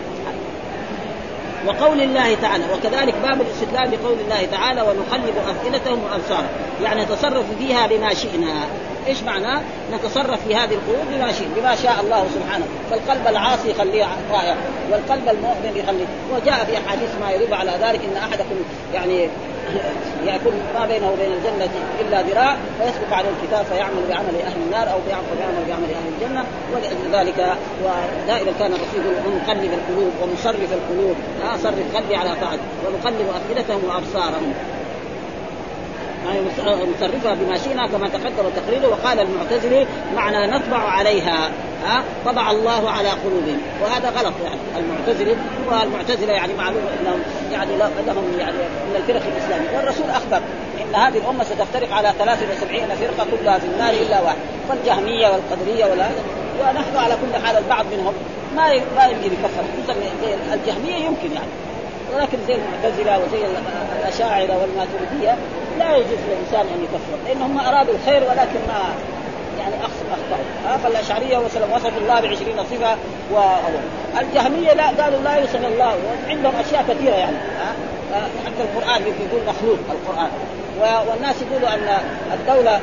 وقول الله تعالى وكذلك باب الاستدلال بقول الله تعالى ونقلب أفئدتهم وأبصارهم. يعني نتصرف فيها بما شئنا. إيش معناه؟ نتصرف في هذه القلوب بما شئنا بما شاء الله سبحانه. فالقلب العاصي يخليه طائع والقلب المؤمن يخليه. وجاء في أحاديث ما يدل على ذلك إن أحدكم يعني <laughs> يكون ما بينه وبين الجنة إلا ذراع فيسبق عليه الكتاب فيعمل بعمل أهل النار أو يعمل بعمل أهل الجنة. ولذلك ودائما كان الرسول مقلب القلوب ومصرف القلوب. ها صرف قلبي على طاعته ونقلب أفئدتهم وأبصارهم. نصرفها بما شئنا كما تقدم تقريره وقال المعتزلي معنى نطبع عليها ها؟ طبع الله على قلوبهم. وهذا غلط يعني. المعتزلة والمعتزله يعني معلوم إنهم يعني لهم يعني من الفرق الإسلامية. والرسول أخبر إن هذه الأمة ستفترق على 73 فرقة كلها في النار إلا واحد. فالجهمية والقدرية ولا ونحن على كل حال البعض منهم ما ما يمكن يكفر خصوصا الجهمية يمكن يعني. ولكن زي المعتزلة وزي الأشاعرة والماتريدية لا يجوز للإنسان أن يكفر لأنهم أرادوا الخير ولكن ما يعني أخطأوا. فالأشعرية مثلا وصفوا الله ب 20 صفة و الجهمية لا قالوا لا يوصف الله عندهم أشياء كثيرة يعني حتى القرآن يقول مخلوق القرآن. والناس يقولوا أن الدولة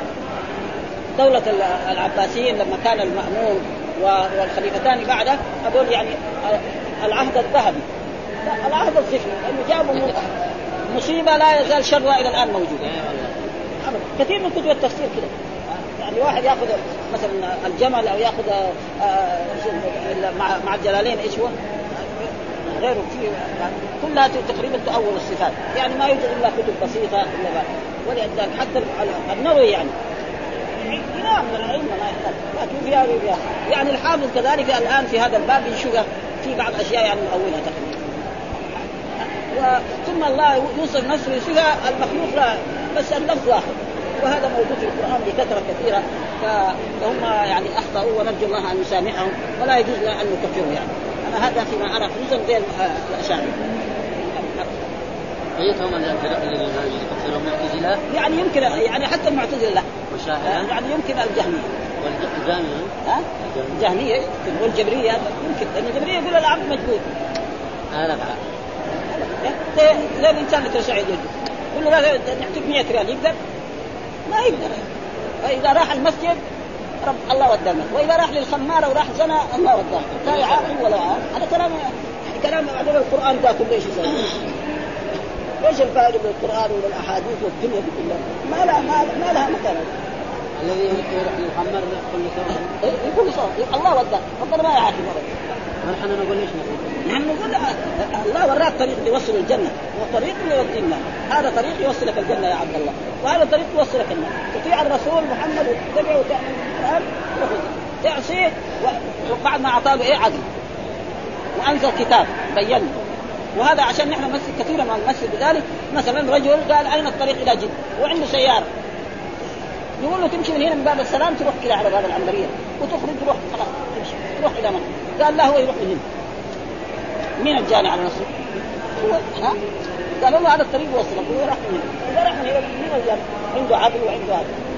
دولة العباسيين لما كان المأمون والخليفتان بعده هذول يعني العهد الذهبي. العهد الصفري لأنه جابوا مصيبة لا يزال شرها إلى الآن موجودة. كثير من كتب التفسير كده. يعني واحد يأخذ مثلا الجمل أو يأخذ آه، مع مع الجلالين إيش هو؟ غيره في كلها تقريبا تؤول الصفات. يعني ما يوجد إلا كتب بسيطة إلا ولذلك حتى النووي يعني. نعم من العلم ما يحتاج. لكن فيها يعني الحافظ كذلك الآن في هذا الباب يشوف في بعض الاشياء يعني مؤولها تقريبا. ثم الله يوصف نفسه يصفها المخلوق لا بس اللفظ واحد. وهذا موجود في القرآن بكثره كثيرة. فهم يعني أخطأوا ونرجو الله أن يسامحهم ولا يجوز أن نكفرهم يعني. أنا هذا فيما ارى خصوصا بين الاشاعره المعتزله؟ يعني يمكن يعني حتى المعتزلة لا. يعني يمكن الجهمية. والجهمية؟ ها؟ الجهمية والجبرية يمكن. لأن الجبرية يقول العبد مجبور هذا زي الانسان اللي تشعر يده يقول له نعطيك 100 ريال يقدر؟ ما يقدر فاذا راح المسجد رب الله المسجد واذا راح للخماره وراح زنى الله وداه لا يعاقب ولا يعاقب هذا كلام كلام بعدين القران ذا كله إيش يسوي؟ إيش الفائده من القران ومن الاحاديث والدنيا دي كلها؟ ما لها ما, ما لها مكان الذي يروح للخمر كل سنه يقول صوت الله وداه ربنا ما يعاقب نحن نقول إيش نقول؟ نقول الله وراك طريق يوصل الجنة. وطريق يودي النار هذا طريق يوصلك الجنة يا عبد الله. وهذا طريق يوصلك النار. تطيع الرسول محمد وتتبع وتعمل تعصيه وبعد ما أعطاه إيه عدل. وأنزل كتاب. بين وهذا عشان نحن نمثل كثيرا ما نمثل بذلك مثلا رجل قال أين الطريق إلى جدة؟ وعنده سيارة. يقول له تمشي من هنا من باب السلام تروح كذا على باب العنبرية. وتخرج تروح خلاص تمشي. تروح إلى مكة. قال لا هو يروح من هنا. مين الجاني على نفسه؟ هو ها؟ قال له هذا الطريق يوصلك هو راح من هنا إذا راح من هنا مين الجاني؟ عنده عدل وعنده هذا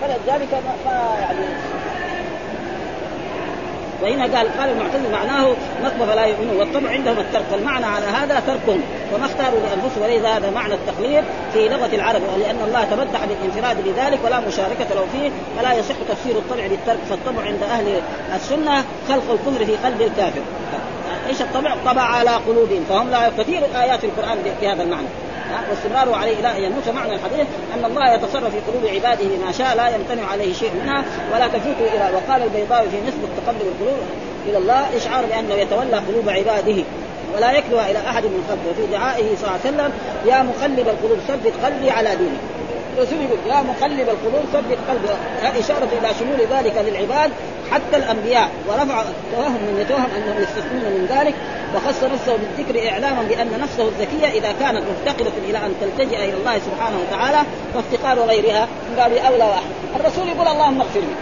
فلذلك ما, يعني وهنا قال قال المعتزلة معناه نطبع فلا يؤمنون والطبع عندهم الترك والمعنى على هذا تركهم وما اختاروا لأنفسهم وليس هذا معنى التقليد في لغة العرب ولان الله تمدح بالانفراد بذلك ولا مشاركة له فيه فلا يصح تفسير الطبع للترك فالطبع عند أهل السنة خلق الكفر في قلب الكافر إيش الطبع؟ طبع على قلوبهم. فهم لا كثير ايات القرآن بهذا المعنى. واستمراره عليه إلى ان يموت معنى الحديث أن الله يتصرف في قلوب عباده ما شاء لا يمتنع عليه شيء منها ولا تفوت إلى وقال البيضاوي في نسبة تقلب القلوب إلى الله إشعار بأنه يتولى قلوب عباده ولا يكلها إلى أحد من خلقه. وفي دعائه صلى الله عليه وسلم يا مقلب القلوب ثبت قلبي على دينك. الرسول يقول يا مقلب القلوب ثبت قلبي إشارة إلى شمول ذلك للعباد حتى الأنبياء. ورفع توهم من يتوهم أنهم يستثنون من ذلك وخص نفسه بالذكر إعلاما بأن نفسه الزكية إذا كانت مفتقرة إلى أن تلتجئ إلى الله سبحانه وتعالى وافتقار غيرها من باب أولى وأحد. الرسول يقول اللهم اغفر لي.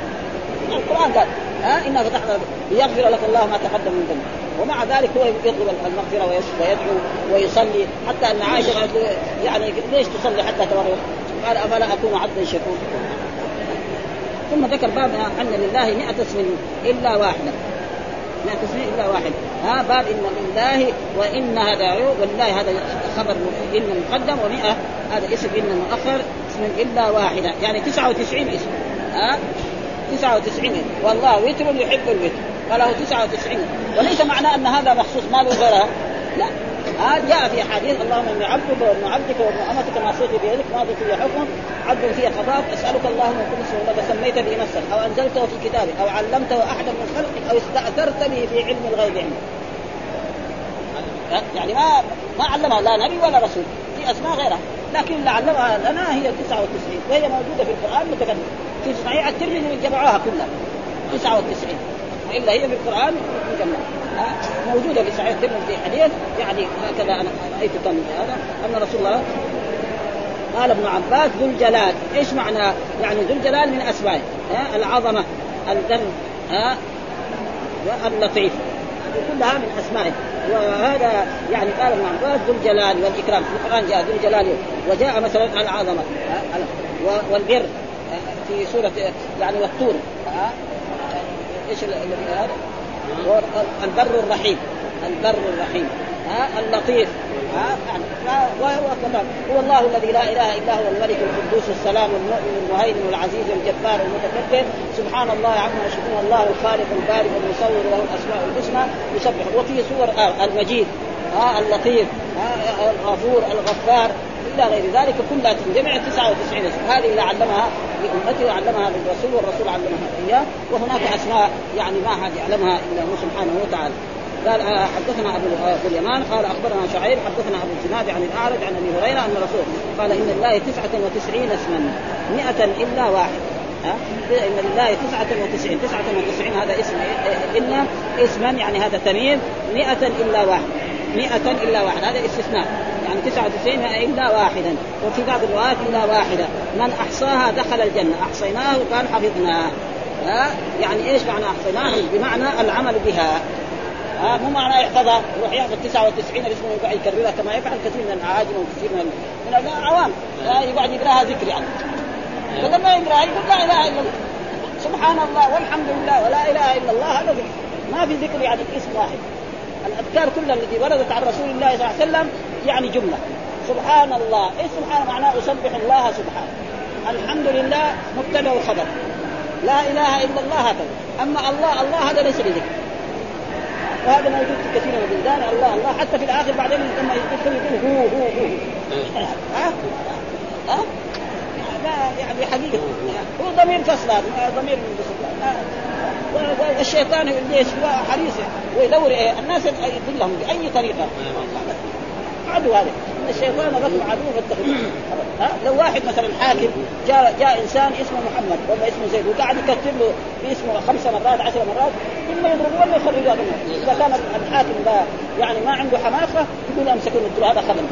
القرآن قال ها إنا فتحنا ليغفر لك الله ما تقدم من ذنبك. ومع ذلك هو يطلب المغفرة ويدعو ويصلي حتى أن عائشة يعني ليش تصلي حتى تمر قال أفلا أكون عبدا شكورا. ثم ذكر باب أن لله 100 اسم إلا واحدة 100 اسم إلا واحد. ها باب إن لله وإن هذا ولله هذا خبر إن مقدم و100 هذا اسم إن مؤخر اسم إلا واحدا يعني 99 اسم. ها؟ 99 والله وتر يحب الوتر. فله 99 وليس معناه أن هذا مخصوص ما له غيرها. لا. ها جاء في احاديث اللهم إني عبدك وابن عبدك وابن أمتك ناصيتي بيدك ماضي في حكم عبد في قضاء أسألك اللهم كل اسم لك سميت به نفسك أو أنزلته في كتابك أو علمته أحدا من خلقك أو استاثرت به في علم الغيب عندك. يعني ما ما علمها لا نبي ولا رسول في أسماء غيرها. لكن اللي علمها لنا هي 99 وهي موجودة في القرآن متقدمة. في صحيح الترمذي جمعوها كلها. 99 والا هي في القران موجودة في صحيح الترمذي في حديث يعني هكذا أنا رأيت هذا أن رسول الله قال ابن عباس ذو الجلال. إيش معنى؟ يعني ذو الجلال من اسمائه العظمة الذن ها؟ اللطيف. كلها من اسمائه وهذا يعني قال ابن عباس ذو الجلال والإكرام. في القرآن جاء ذو الجلال وجاء مثلا العظمة والبر في سورة يعني والطور إيش الذي هذا؟ البر الرحيم. البر الرحيم. ها؟ اللطيف. ها؟ يعني وهو كمان هو الله الذي لا إله إلا هو الملك القدوس السلام المؤمن المهيمن العزيز الجبار المتكبر. سبحان الله عما يشركون. الله الخالق البارئ المصور له الأسماء الحسنى. يسبح. وفي سور آه المجيد. ها؟ اللطيف. ها؟ الغفور الغفار. إلى غير ذلك كلها تنجمع 99 اسم. هذه اللي علمها لامته وعلمها للرسول والرسول علمها إياه وهناك أسماء يعني ما حد يعلمها إلا هو سبحانه وتعالى. قال آه، حدثنا أبو أبو اليمان قال أخبرنا شعيب حدثنا أبو الزناد عن الأعرج عن أبي هريرة أن رسول قال إن تسعة وتسعين اسما مئة إلا واحد. ها؟ إن لله تسعة وتسعين. تسعة وتسعين هذا اسم إلا اسما يعني هذا تمييز مئة إلا واحد. مئة إلا واحد. هذا استثناء. يعني تسعة وتسعين إلا واحدا. وفي بعض الروايات إلا واحدة. من أحصاها دخل الجنة. أحصيناه كان حفظناه. ها؟ يعني إيش معنى أحصيناه؟ بمعنى العمل بها. ها؟ مو معنى يحفظها. يروح يحفظ 99 اسمه يقعد يكررها كما يفعل كثير من الاعاجم وكثير من من العوام. يقعد يقرأها ذكر يعني. فلما يقرأها. يقول لا إله إلا الله. سبحان الله والحمد لله ولا إله إلا الله. هذا ما في ذكر يعني اسم واحد. الأذكار كلها التي وردت عن رسول الله صلى الله عليه وسلم يعني جملة. سبحان الله إيش سبحان معناه؟ أسبح الله سبحانه. الحمد لله مبتدأ وخبر لا إله إلا الله هكذا. أما الله الله هذا ليس بذكر. وهذا موجود في كثير من البلدان. الله الله. حتى في الآخر بعدين لما يدخل يقول هو هو هو. ها؟ ها؟ لا يعني حقيقة. هو ضمير فصل ضمير والشيطان ليش هو حريص. ويدور إيه؟ الناس يضلهم بأي طريقة؟ عدو هذا. إن الشيطان لكم عدو فاتخذوه لو واحد مثلا حاكم جاء جاء إنسان اسمه محمد ولا اسمه زيد وقاعد يكتب له باسمه خمس مرات عشر مرات اما يضربه ولا يخرجوه إذا كان الحاكم ده يعني ما عنده حماقة يقول امسكوا هذا خبل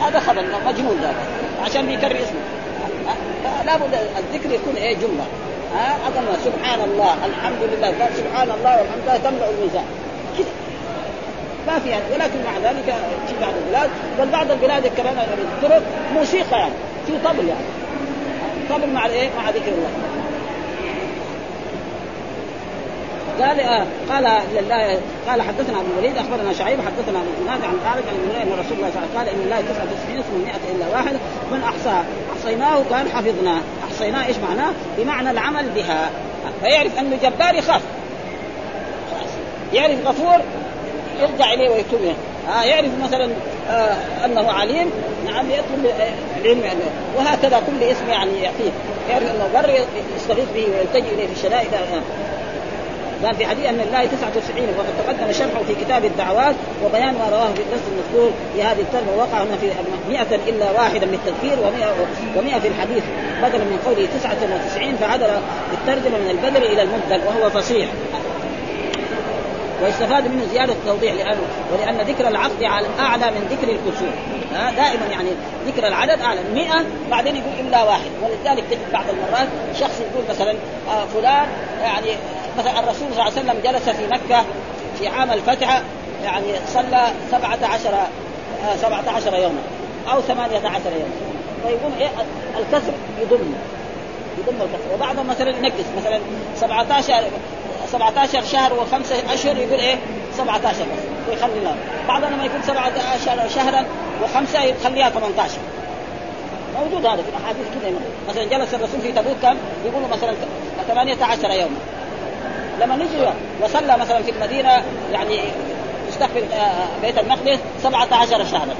هذا خبل مجنون ده عشان بيكرر اسمه. لابد الذكر يكون إيه جملة. ها؟ سبحان الله الحمد لله. قال سبحان الله والحمد لله تملا الميزان. ما في ولكن مع ذلك في بعض البلاد بل بعض البلاد كمان الطرق موسيقى يعني. في طبل يعني. طبل مع الايه؟ مع ذكر الله. قال آه قال لله قال حدثنا أبو الوليد أخبرنا شعيب حدثنا أبو الزناد عن خالد عن ابن ان رسول الله صلى الله عليه وسلم قال إن الله 99 اسم 100 إلا واحد من احصاها أحصيناه كان حفظناه أحصيناه إيش معناه؟ بمعنى العمل بها. فيعرف أنه جبار يخاف. يعرف غفور يرجع إليه ويكتب آه يعرف مثلا آه أنه عليم نعم يطلب العلم يعني وهكذا كل اسم يعني يعطيه. يعرف أنه بر يستغيث به ويلتجئ إليه في الشدائد. قال في حديث أن الله 99 وقد تقدم شرحه في كتاب الدعوات وبيان ما رواه في الدرس المذكور في هذه الترجمة وقع هنا في 100 إلا واحدا من التذكير و100 و100 في الحديث بدلا من قوله 99 فعدل الترجمه من البدل إلى المبدل وهو فصيح. ويستفاد منه زيادة توضيح لأنه ولأن ذكر العقد أعلى من ذكر الكسور. دائما يعني ذكر العدد أعلى. 100 بعدين يقول إلا واحد. ولذلك تجد بعض المرات شخص يقول مثلا آه فلان يعني مثلا الرسول صلى الله عليه وسلم جلس في مكة في عام الفتح يعني صلى 17 آه 17 يوما أو 18 يوما. فيقول إيه الكسر يضم يضم الكسر. وبعضهم مثلا ينقص مثلا 17 17 شهر وخمسة أشهر يقول إيه 17 بس ويخلي الله بعضنا لما يكون 17 شهرا وخمسة يخليها 18 موجود هذا في الأحاديث كذا مثلا جلس الرسول في تبوك كم يقولوا مثلا 18 يوما. لما نجي وصلى مثلا في المدينة يعني يستقبل آه، بيت المقدس 17 شهرا.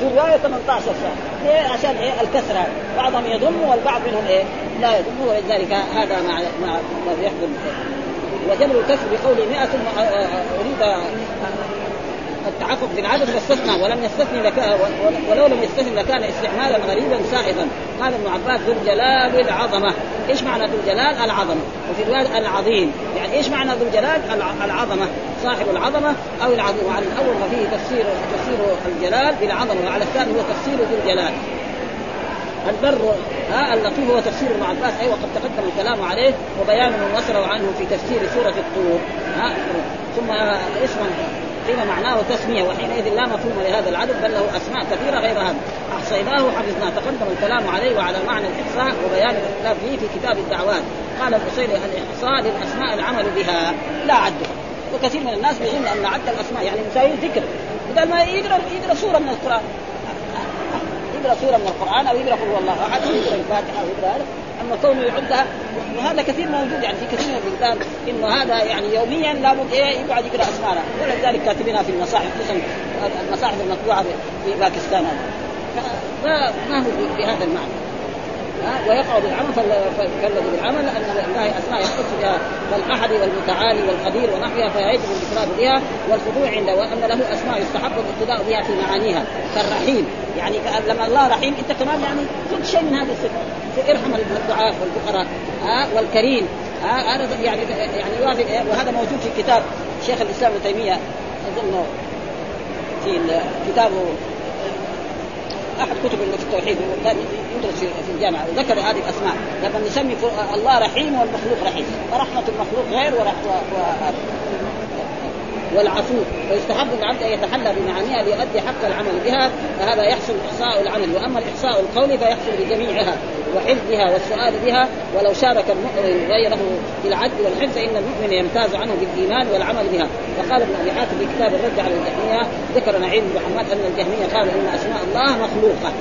في رواية 18 شهر ليه عشان إيه؟ الكسرة. بعضهم يضم والبعض منهم إيه؟ لا يضم. ولذلك هذا مع مع ما يحضر وجبر الكسر بقوله 100 ثم اريد التعفف بالعدد واستثنى ولم يستثني لك ولو لم يستثني لكان استعمالا غريبا سائغا. قال ابن عباس ذو الجلال العظمه إيش معنى ذو الجلال؟ العظمة. وفي روايه العظيم. يعني إيش معنى ذو الجلال؟ العظمة. صاحب العظمة أو العظيم. وعلى الأول فيه تفسير تفسير الجلال بالعظمة وعلى الثاني هو تفسير ذو الجلال. البر ها اللطيف هو تفسير ابن عباس. اي وقد تقدم الكلام عليه وبيان من وصله عنه في تفسير سورة الطور. ها ثم اسما قيل معناه تسمية وحينئذ لا مفهوم لهذا العدد بل له أسماء كثيرة غير هذا. أحصيناه حفظناه تقدم الكلام عليه وعلى معنى الإحصاء وبيان الاختلاف فيه في كتاب الدعوات. قال البصيري الإحصاء للأسماء العمل بها لا عدها وكثير من الناس بيظن أن عد الأسماء يعني مساوي ذكر بدل ما يقرأ يقرأ سورة من القرآن. يقرأ سورة من القرآن أو يقرأ قل هو الله أحد أو يقرأ الفاتحة أو يقرأ هذا. أما كونه يعدها وهذا كثير موجود يعني في كثير من البلدان إنه هذا يعني يوميا لابد إيه يقعد يقرأ اسماء ولذلك كاتبينها في المصاحف خصوصا المصاحف المطبوعة في باكستان هذا ما هو بهذا المعنى. ويقع بالعمل فالذي بالعمل أن لله أسماء يختص بها كالاحد والمتعالي والقدير ونحوها فيجب الافراد بها والخضوع عنده وأن له أسماء يستحب الاقتداء بها في معانيها. كالرحيم. يعني لما الله رحيم. انت كمان يعني خذ شيء من هذه الصفه إرحم الضعاف والفقراء ها والكريم ها هذا يعني يعني يوافق وهذا موجود في كتاب شيخ الإسلام ابن تيمية. اظن في كتابه أحد كتب في التوحيد كان يدرس في الجامعة وذكر هذه الأسماء. لما نسمي الله رحيم والمخلوق رحيم. ورحمه المخلوق غير ورحمه والعفو. ويستحب للعبد أن يتحلى بمعانيها ليؤدي حق العمل بها فهذا يحصل إحصاء العمل. وأما الإحصاء القولي فيحصل بجميعها وحفظها والسؤال بها. ولو شارك المؤمن غيره في العد والحفظ ان المؤمن يمتاز عنه بالإيمان والعمل بها. وقال ابن أبي حاتم في كتاب الرد على الجهمية ذكر نعيم بن محمد أن الجهمية قالوا إن أسماء الله مخلوقة.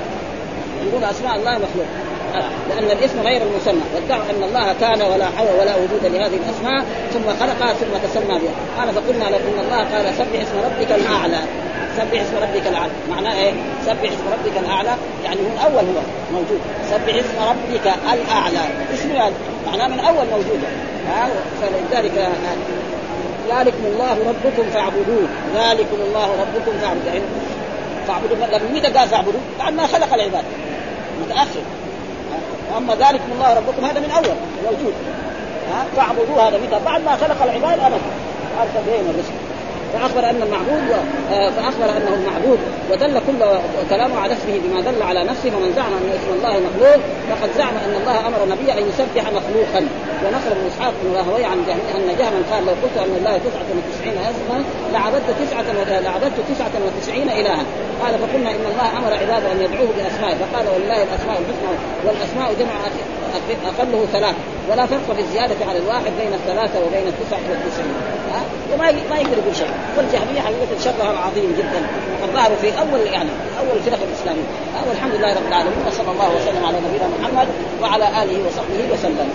يقول أسماء الله مخلوق لأن الاسم غير المسمى. وادعوا أن الله كان ولا حول ولا وجود لهذه الأسماء ثم خلقها ثم تسمى بها. قال فقلنا لو إن الله قال سبح اسم ربك الأعلى. سبح اسم ربك الأعلى. معناه إيه؟ سبح اسم ربك الأعلى يعني من أول هو موجود. سبح اسم ربك الأعلى. اسم معناه من أول موجود. فلذلك ذلكم الله ربكم فاعبدوه. ذلكم الله ربكم فاعبدوه. يعني فاعبدوه. لما متى قال فاعبدوه؟ بعد ما خلق العباد. متأخر. وأما ذلكم الله ربكم هذا من أول موجود. ها؟ فاعبدوه هذا متى بعد ما خلق العباد أبدا. عرف بين الرزق فأخبر أن المعبود آه، فأخبر أنه المعبود ودل كل كلامه على اسمه بما دل على نفسه ومن زعم أن اسم الله مخلوق فقد زعم أن الله أمر النبي أن يسبح مخلوقا. ونقل ابن إسحاق بن راهوي عن أن جهما قال لو قلت أن الله 99 اسما لعبدت تسعة لعبدت 99 الها. قال فقلنا إن الله أمر عباده أن يدعوه باسمائه فقال ولله الأسماء الحسنى والأسماء جمع أقله ثلاث ولا فرق في الزيادة على الواحد بين الثلاثة وبين التسعه والتسعين. ها؟ وما ما يقدر يقول شيء. والجهمية حقيقة شرها عظيم جدا. وقد ظهروا في أول يعني أول الفرق الإسلامية. والحمد لله رب العالمين وصلى الله وسلم على نبينا محمد وعلى آله وصحبه وسلم.